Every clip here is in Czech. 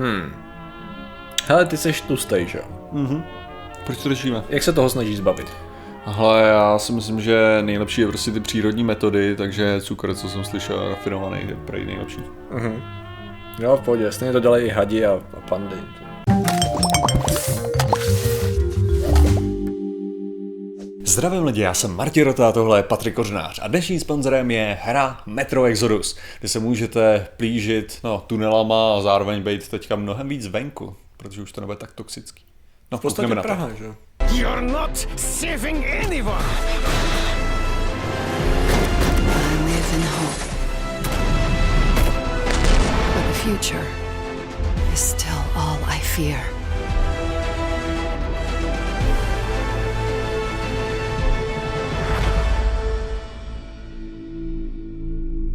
Hmm. Hele, ty jsi tlustej, že jo? Mhm. Proč to řešíme? Jak se toho snažíš zbavit? Hele, já si myslím, že nejlepší je prostě ty přírodní metody, takže cukr, co jsem slyšel, rafinovaný, je prej nejlepší. Mhm. Jo, v pohodě, stejně to dělají i hadi a, a pandy. Zdravím lidi, já jsem Martin Rota a tohle je Patrik Kořnář a dnešním sponzorem je hra Metro Exodus, kde se můžete plížit no, tunelama a zároveň být teďka mnohem víc venku, protože už to nebude tak toxický. No, V podstatě na to. Praha, že jo? You're not saving anyone! I live in hope. But the future is still all I fear.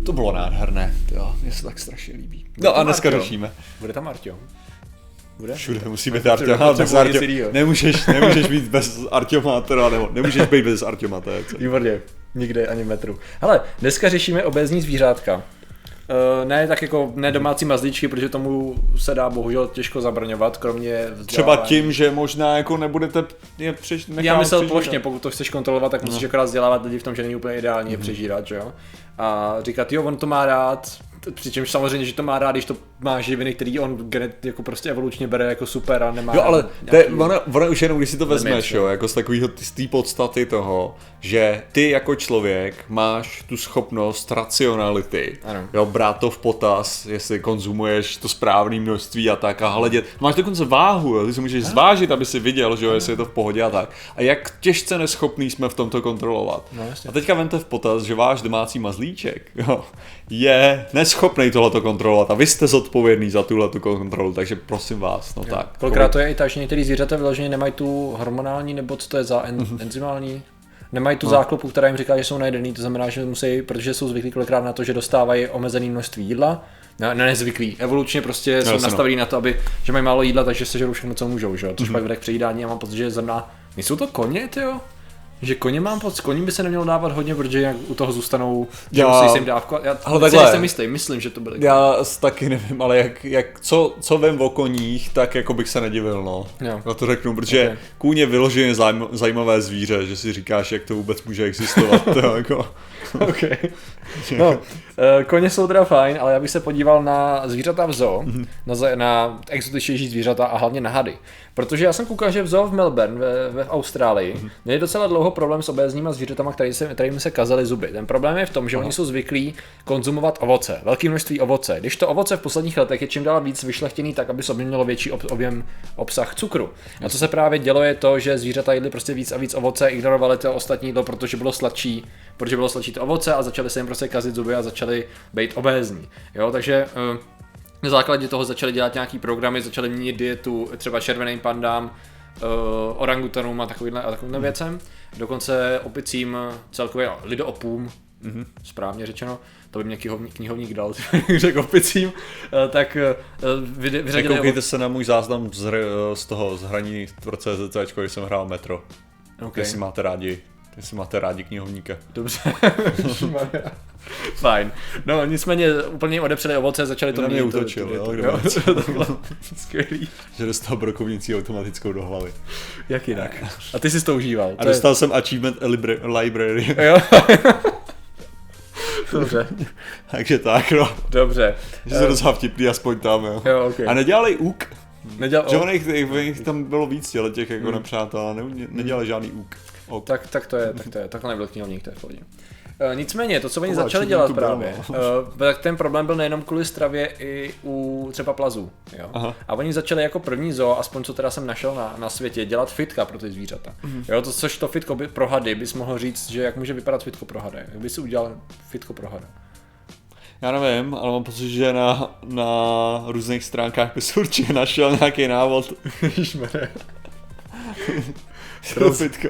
To bylo nádherné, jo, mně se tak strašně líbí. No a dneska řešíme. Bude tam Artyom? Bude? Všude musí být Artyom. jinýho. Nemůžeš, nemůžeš být bez Artyoma, teda, nebo nemůžeš být bez co. Výborně, nikde ani metru. Hele, dneska řešíme obézní zvířátka. Uh, ne tak jako ne domácí mazlíčky, protože tomu se dá bohužel těžko zabraňovat, kromě Třeba vzdělávání. tím, že možná jako nebudete je přeš, Já myslel přežírat. plošně, pokud to chceš kontrolovat, tak musíš akorát vzdělávat lidi v tom, že není úplně ideální Mhm. je přežírat, že jo? A říkat, jo, on to má rád, přičemž samozřejmě, že to má rád, když to má živiny, který on genet, jako prostě evolučně bere jako super a nemá Jo, ale to je, nějaký- ono, ono už jenom, když si to vezmeš, jo. jako z takového, z té podstaty toho, že ty jako člověk máš tu schopnost racionality, Ano. jo, brát to v potaz, jestli konzumuješ to správné množství a tak a hledět. Máš dokonce váhu, jo, ty si můžeš zvážit, aby si viděl, že jo, jestli je to v pohodě a tak. A jak těžce neschopný jsme v tomto kontrolovat. No, jasně. a teďka vemte v potaz, že váš domácí mazlíček jo, je neschopný tohleto kontrolovat a vy jste zodpovědný za tuhle tu kontrolu, takže prosím vás, no tak. Kolikrát to je i tak, že některý zvířata vyloženě nemají tu hormonální, nebo co to je za en- Mhm. enzymální, nemají No. tu záklopu, která jim říká, že jsou najedený, to znamená, že musí, protože jsou zvyklí kolikrát na to, že dostávají omezený množství jídla, ne, ne nezvyklí, evolučně prostě jsou jasně, no. na to, aby, že mají málo jídla, takže sežerou všechno, co můžou, že? jo? Což pak vede k přejídání a mám pocit, že zrna, nejsou to koně, ty jo? Že koně mám pocit, koním by se nemělo dávat hodně, protože jak u toho zůstanou, že Já- musí se jim dávko. Já Ale takhle. jsem jistý, myslím, že to byly. Já taky nevím, ale jak, jak co, co vím o koních, tak jako bych se nedivil, no. Jo. Na to řeknu, protože Ok. kůň je vyloženě zajm, zajímavé zvíře, že si říkáš, jak to vůbec může existovat. to jako, OK. No, eh, koně jsou teda fajn, ale já bych se podíval na zvířata v zoo, Mhm. na, na exotičnější zvířata a hlavně na hady. Protože já jsem koukal, že v zoo v Melbourne, ve, ve Austrálii, Mhm. měli docela dlouho problém s obézníma zvířatama, který se, kterým se kazaly zuby. Ten problém je v tom, že oni jsou zvyklí konzumovat ovoce, velké množství ovoce. Když to ovoce v posledních letech je čím dál víc vyšlechtěný tak, aby sobě mělo větší ob, objem obsah cukru. A co se právě dělo je to, že zvířata jedly prostě víc a víc ovoce, ignorovali to ostatní jídlo, protože bylo sladší, protože bylo sladší to ovoce a začaly se jim prostě kazit zuby a začaly být obézní. Jo, takže eh, na základě toho začali dělat nějaký programy, začali měnit dietu třeba červeným pandám, uh, orangutanům a takovýmhle, a takovýmhle věcem. Dokonce opicím celkově no, lidoopům, mm-hmm. správně řečeno, to by mě knihovník, knihovník dal, řekl opicím, uh, tak uh, vy, vyřadili... Koukejte se na můj záznam z, z toho z hraní pro CZC, když jsem hrál Metro. Okay. Jestli máte rádi, jestli máte rádi knihovníka. Dobře. Fajn. No nicméně úplně odepřeli ovoce, začali to Na mě útočil, to- jo, jo, to bylo Skvělý. Že dostal brokovnicí automatickou do hlavy. Jak jinak? A ty jsi to užíval. A to je- dostal jsem Achievement libra- Library. Jo. Dobře. Takže tak, no. Dobře. Že se docela vtipný aspoň tam, jo. Jo, ok. A nedělali úk. Neděl... Že oh, ono jich, jich tam bylo víc těle těch jako hmm. nepřátel ne, nedělali žádný úk. Ok. tak, tak to je, tak to je. Takhle nebyl knihovník, to je v pohodě. E, nicméně, to, co oni začali dělat tu bylo, právě, e, tak ten problém byl nejenom kvůli stravě i u třeba plazů. Jo? Aha. A oni začali jako první zoo, aspoň co teda jsem našel na, na světě, dělat fitka pro ty zvířata. Mhm. Jo, to, což to fitko by, pro hady bys mohl říct, že jak může vypadat fitko pro hady. Jak bys si udělal fitko pro hada? Já nevím, ale mám pocit, že na, na různých stránkách bys určitě našel nějaký návod. To fitko,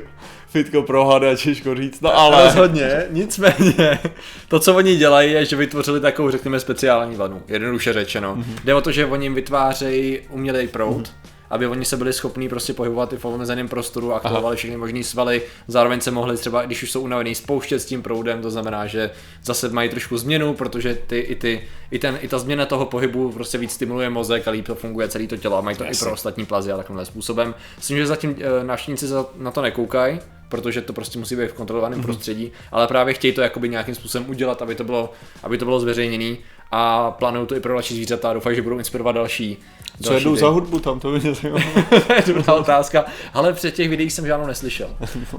fitko pro hada, těžko říct, no ale... Rozhodně, nicméně, to, co oni dělají, je, že vytvořili takovou, řekněme, speciální vanu, jednoduše řečeno. Mhm. Mm-hmm. Jde o to, že oni jim vytvářejí umělej proud, mm-hmm. aby oni se byli schopní prostě pohybovat i v omezeném prostoru a aktivovali všechny možné svaly, zároveň se mohli třeba, když už jsou unavený, spouštět s tím proudem, to znamená, že zase mají trošku změnu, protože ty, i, ty, i, ten, i ta změna toho pohybu prostě víc stimuluje mozek a líp to funguje celé to tělo a mají to i pro ostatní plazy a takovýmhle způsobem. Myslím, že zatím eh, návštěvníci na to nekoukají, protože to prostě musí být v kontrolovaném prostředí, ale právě chtějí to jakoby nějakým způsobem udělat, aby to bylo, aby to bylo zveřejněné a plánují to i pro další zvířata a doufají, že budou inspirovat další. Co další jedou ty- za hudbu tam, to by mě zajímalo. to je dobrá otázka, ale před těch videích jsem žádnou neslyšel.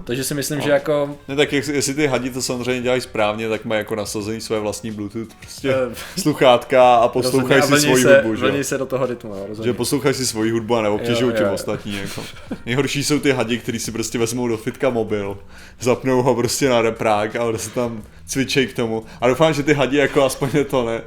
Takže si myslím, že jako Ne, tak jak- jestli ty hadi to samozřejmě dělají správně, tak mají jako nasazený své vlastní Bluetooth prostě Eh, sluchátka a poslouchají si svoji se, hudbu, že? se do toho rytmu, rozhodně. Že poslouchají si svoji hudbu a neobtěžují jo. ostatní. Jako. Nejhorší jsou ty hadi, kteří si prostě vezmou do fitka mobil, zapnou ho prostě na reprák a prostě tam cvičej k tomu. A doufám, že ty hadi jako aspoň to ne.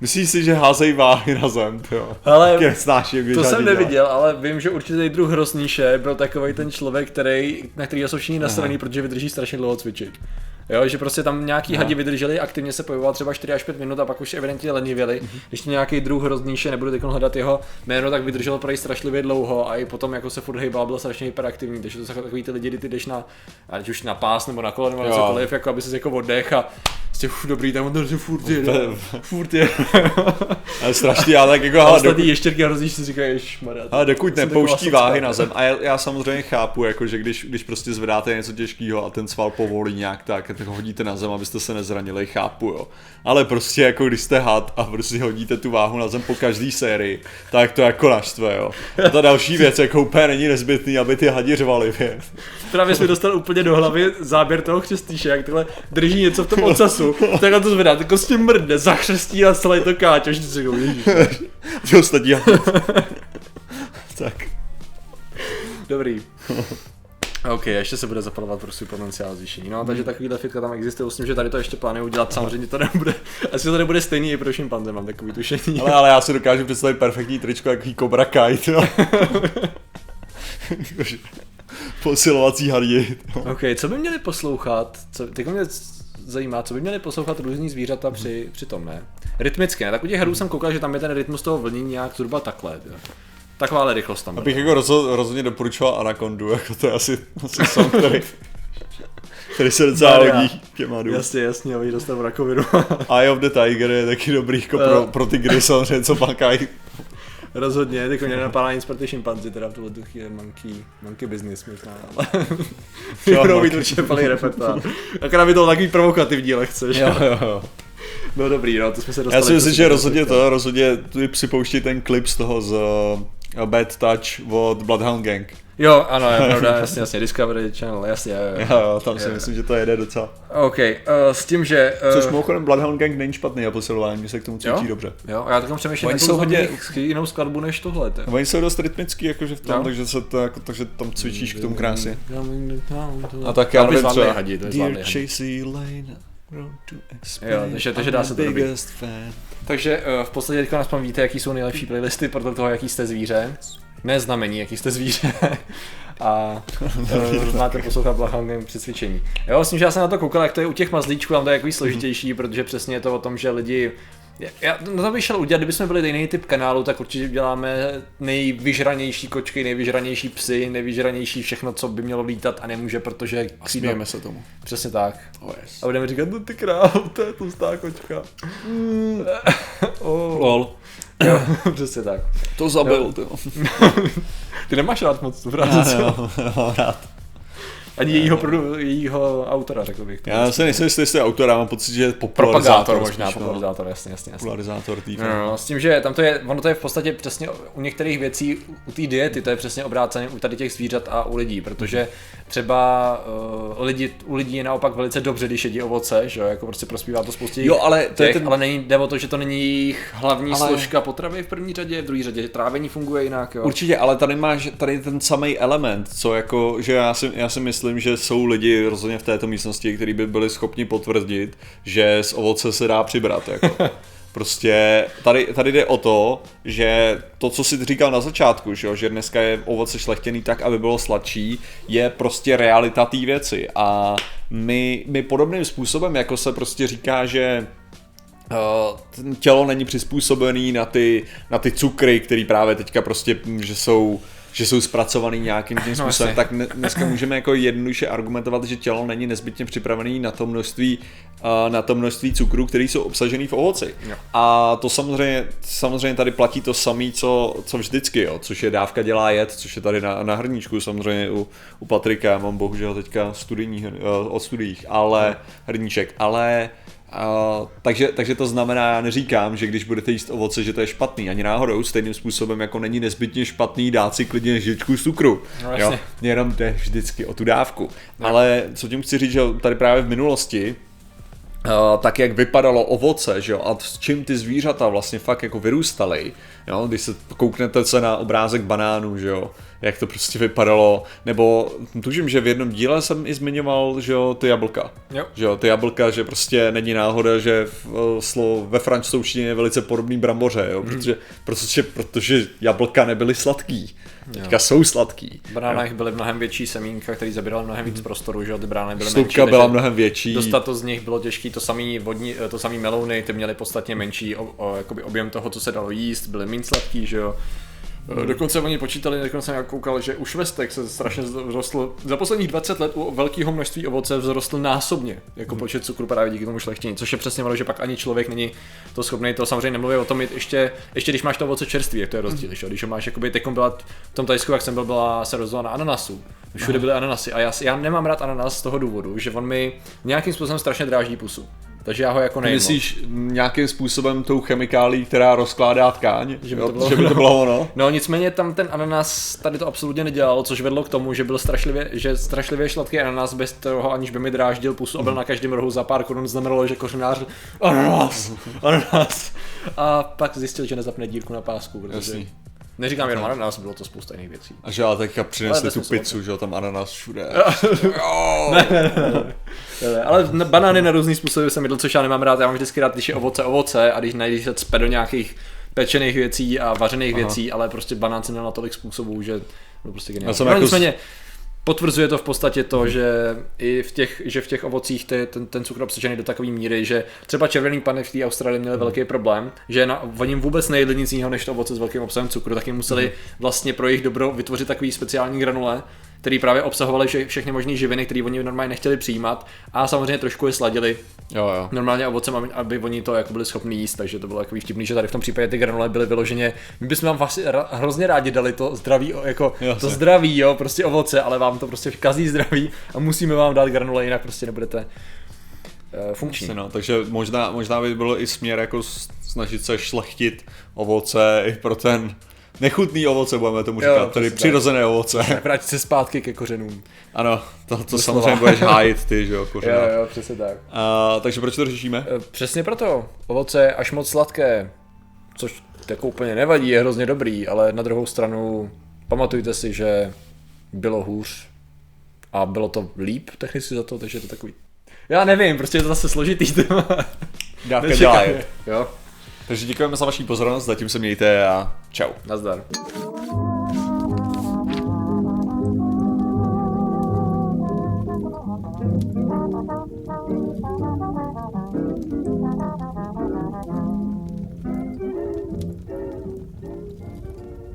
Myslíš si, že házejí váhy na zem, jo? Ale nesnáším, když To jsem neviděl, ale vím, že určitý druh hrosníše byl takový ten člověk, který, na který jsou všichni nasraný, protože vydrží strašně dlouho cvičit. Jo, že prostě tam nějaký hadi vydrželi, aktivně se pohybovat třeba 4 až 5 minut a pak už evidentně lenivěli. Když to nějaký druh hrozníše, nebudu teď hledat jeho jméno, tak vydržel prej strašlivě dlouho a i potom jako se furt hejbal, byl strašně hyperaktivní. Takže to jsou takový ty lidi, kdy ty jdeš na, ať už na pás nebo na kolo nebo cokoliv, jako aby si jako oddech a prostě uf, dobrý, tam on to furt je, furt je. Ale strašně, já tak jako, ale ostatní ještěrky hrozníš si říkají, ježmarja. Ale dokud nepouští váhy na zem. A já, já samozřejmě chápu, jako, že když, když prostě zvedáte něco těžkého a ten sval povolí nějak tak, tak ho hodíte na zem, abyste se nezranili, chápu, jo. Ale prostě jako když jste had a prostě hodíte tu váhu na zem po každý sérii, tak to jako naštve, jo. A ta další věc, jako úplně není nezbytný, aby ty hadi řvali, věc. Právě jsme dostal úplně do hlavy záběr toho křestýše, jak takhle drží něco v tom ocasu, takhle to zvedá, tak s tím mrdne, zachřestí a celé to káč, až si. Ty ostatní tak. Dobrý. OK, ještě se bude zapalovat pro svůj potenciál zvýšení. No, takže takovýhle fitka tam existuje, myslím, že tady to ještě plánuju udělat, samozřejmě to nebude, asi to nebude stejný i pro šimpanze, mám takový tušení. Ale, ale já si dokážu představit perfektní tričko, jaký Cobra Kai, jo. Posilovací hadi. OK, co by měli poslouchat, co, teď mě zajímá, co by měli poslouchat různý zvířata při, při tom, ne? Rytmicky, ne? Tak u těch herů jsem koukal, že tam je ten rytmus toho vlnění nějak zhruba takhle. Jo. Takováhle rychlost tam. Abych jako rozho- rozhodně doporučoval Anakondu, jako to je asi, asi song, který, který se docela hodí těma dům. Jasně, jasně, aby dostal rakovinu. Eye of the Tiger je taky dobrý jako pro, Eh. pro ty gry samozřejmě, co pakají. Rozhodně, teď mě nenapadá nic pro ty šimpanzi, teda v tuhle tu chvíli monkey, monkey business možná, ale Jo, budou mít určitě plný repertoár. Akorát by to takový provokativní lehce, že? jo, jo. No dobrý, no, to jsme se dostali. Já si myslím, že rozhodně světa. to, rozhodně tu připouští ten klip z toho z uh, Bad Touch od Bloodhound Gang. Jo, ano, je pravda, jasně, jasně, Discovery Channel, jasně, jo, jo. Jo, tam si Jo. myslím, že to jede docela. OK, uh, s tím, že... Uh, Což mimochodem Bloodhound Gang není špatný a posilování, mi se k tomu cítí jo? dobře. Jo, a já takom přemýšlím, Oni jsou jsou hodně- jinou skladbu než tohle. to. Oni jsou dost rytmický jakože v tom, Jo. takže, se to, jako, takže tam cvičíš k tomu krásně. A A tak já nevím, to Dear. Chasey Lane, Jo, takže- takže dá se to fan. Takže uh, v podstatě teďka aspoň víte, jaký jsou nejlepší playlisty podle toho, jaký jste zvíře. Ne znamení, jaký jste zvíře. A uh, máte poslouchat Blachangen při cvičení. Jo, myslím, že já jsem na to koukal, jak to je u těch mazlíčků, tam to je takový složitější, protože přesně je to o tom, že lidi já na to bych šel udělat, kdybychom byli jiný typ kanálu, tak určitě děláme nejvyžranější kočky, nejvyžranější psy, nejvyžranější všechno, co by mělo lítat a nemůže, protože. Smějeme se tomu. Přesně tak. Oh, yes. A budeme říkat, no ty král, to je tlustá kočka. Mm. oh. Lol. Jo, přesně tak. To zabil, to. Ty nemáš rád moc tu práci, co? jo, jo, rád. Ani jejího, produ, jejího autora, řekl bych. Já se nejsem jistý, jestli je autor, já mám pocit, že je popularizátor. Možná, spíš, no. popularizátor, jasně, jasně, jasně. Popularizátor té No, no, no, s tím, že tam to je, ono to je v podstatě přesně u některých věcí, u té diety, to je přesně obrácené u tady těch zvířat a u lidí, protože třeba uh, lidi, u lidí je naopak velice dobře, když jedí ovoce, že jo, jako prostě prospívá to spoustě Jo, ale to je těch, ten- ale není, jde o to, že to není jejich hlavní Ale- ale... složka potravy v první řadě, v druhé řadě, že trávení funguje jinak, jo. Určitě, ale tady máš tady ten samý element, co jako, že já si, já si myslím, že jsou lidi rozhodně v této místnosti, kteří by byli schopni potvrdit, že z ovoce se dá přibrat. Jako. Prostě tady, tady jde o to, že to, co jsi říkal na začátku, že, jo, že dneska je ovoce šlechtěný tak, aby bylo sladší, je prostě realita té věci. A my, my podobným způsobem, jako se prostě říká, že Uh, tělo není přizpůsobený na ty, na ty cukry, který právě teďka prostě, že jsou že jsou zpracovaný nějakým tím způsobem, jasně. tak ne- dneska můžeme jako jednoduše argumentovat, že tělo není nezbytně připravený na to množství, uh, na to množství cukrů, které jsou obsažený v ovoci. Jo. A to samozřejmě, samozřejmě tady platí to samé, co, co vždycky, jo, což je dávka dělá jed, což je tady na, na hrníčku, samozřejmě u, u Patrika, já mám bohužel teďka studijní, uh, od studiích, ale hrníček, ale Uh, takže, takže to znamená, já neříkám, že když budete jíst ovoce, že to je špatný, ani náhodou, stejným způsobem jako není nezbytně špatný dát si klidně žličku cukru. No, jo? jasně. Jenom jde vždycky o tu dávku. Ale co tím chci říct, že tady právě v minulosti tak jak vypadalo ovoce, že jo, a s čím ty zvířata vlastně fakt jako vyrůstaly, jo, když se kouknete se na obrázek banánů, že jo, jak to prostě vypadalo, nebo tužím, že v jednom díle jsem i zmiňoval, že jo, ty jablka, Jo. že jo, ty jablka, že prostě není náhoda, že v, eh, slovo ve francouzštině je velice podobný bramboře, jo, protože, protože, protože jablka nebyly sladký, teďka jsou sladký. V banánech byly mnohem větší semínka, který zabíral mnohem víc prostoru, že jo, ty brány byly Slupka menší, byla mnohem větší. Dostat to z nich bylo těžké, to samý vodní, to samý melouny, ty měly podstatně menší o, o, jakoby objem toho, co se dalo jíst, byly méně sladký, že jo. Hmm. Dokonce oni počítali, dokonce jsem koukal, že u švestek se strašně vzrostl, za posledních 20 let u velkého množství ovoce vzrostl násobně, jako Hmm. počet cukru právě díky tomu šlechtění, což je přesně ono, že pak ani člověk není to schopný, to samozřejmě nemluví o tom, ještě, ještě když máš to ovoce čerství, jak to je rozdíl, jo? když ho máš, jakoby, teď byla v tom Tajsku, jak jsem byl, byla se rozdělila na ananasu, všude byly ananasy a já, já nemám rád ananas z toho důvodu, že on mi nějakým způsobem strašně dráždí pusu. Takže já ho jako nejím. moc. Myslíš nějakým způsobem tou chemikálí, která rozkládá tkáň? Že by Jo, to bylo- že by to bylo ono? No nicméně tam ten ananas tady to absolutně nedělal, což vedlo k tomu, že byl strašlivě, že strašlivě sladký ananas bez toho, aniž by mi dráždil pusu a byl na každém rohu za pár korun, znamenalo, že kořenář ananas, ananas. A pak zjistil, že nezapne dírku na pásku, protože Jasný. Neříkám jenom ananas, bylo to spousta jiných věcí. A že ale teďka přinesli tu pizzu, že jo, tam ananas všude. Ale- banány na různý způsoby jsem jedl, což já nemám rád, já mám vždycky rád, když je ovoce ovoce a když najdeš se cpe do nějakých pečených věcí a vařených Aha. věcí, ale prostě banán jsem měl na tolik způsobů, že byl prostě Já geniální. jsem No, jako nicméně, potvrzuje to v podstatě to, že i v těch, že v těch ovocích ty, ten, ten cukr obsažený do takové míry, že třeba červený pane v té Austrálii měli velký problém, že na, oni vůbec nejedli nic jiného než to ovoce s velkým obsahem cukru, tak jim museli vlastně pro jejich dobro vytvořit takový speciální granule, který právě obsahovaly vše, všechny možné živiny, které oni normálně nechtěli přijímat a samozřejmě trošku je sladili Jo, jo. normálně ovocem, aby- aby oni to jako byli schopni jíst, takže to bylo takový vtipný, že tady v tom případě ty granule byly vyloženě, my bychom vám vlastně ra- hrozně rádi dali to zdraví, jako Jasně. to zdraví, jo, prostě ovoce, ale vám to prostě kazí zdraví a musíme vám dát granule, jinak prostě nebudete uh, funkční. Jasně, No, takže možná, možná by bylo i směr jako snažit se šlechtit ovoce i pro ten nechutný ovoce, budeme tomu Jo, říkat, tedy přesně tak. přirozené ovoce. Vrátit se zpátky ke kořenům. Ano, to, to Doslova. samozřejmě budeš hájit ty, že jo, Jo, kořenář. jo, přesně tak. A, takže proč to řešíme? Eh, Přesně proto. Ovoce je až moc sladké, což jako úplně nevadí, je hrozně dobrý, ale na druhou stranu pamatujte si, že bylo hůř a bylo to líp technicky za to, takže je to takový... Já nevím, prostě je to zase složitý téma. Dávka. Jo, Takže děkujeme za vaši pozornost, zatím se mějte a čau. nazdar.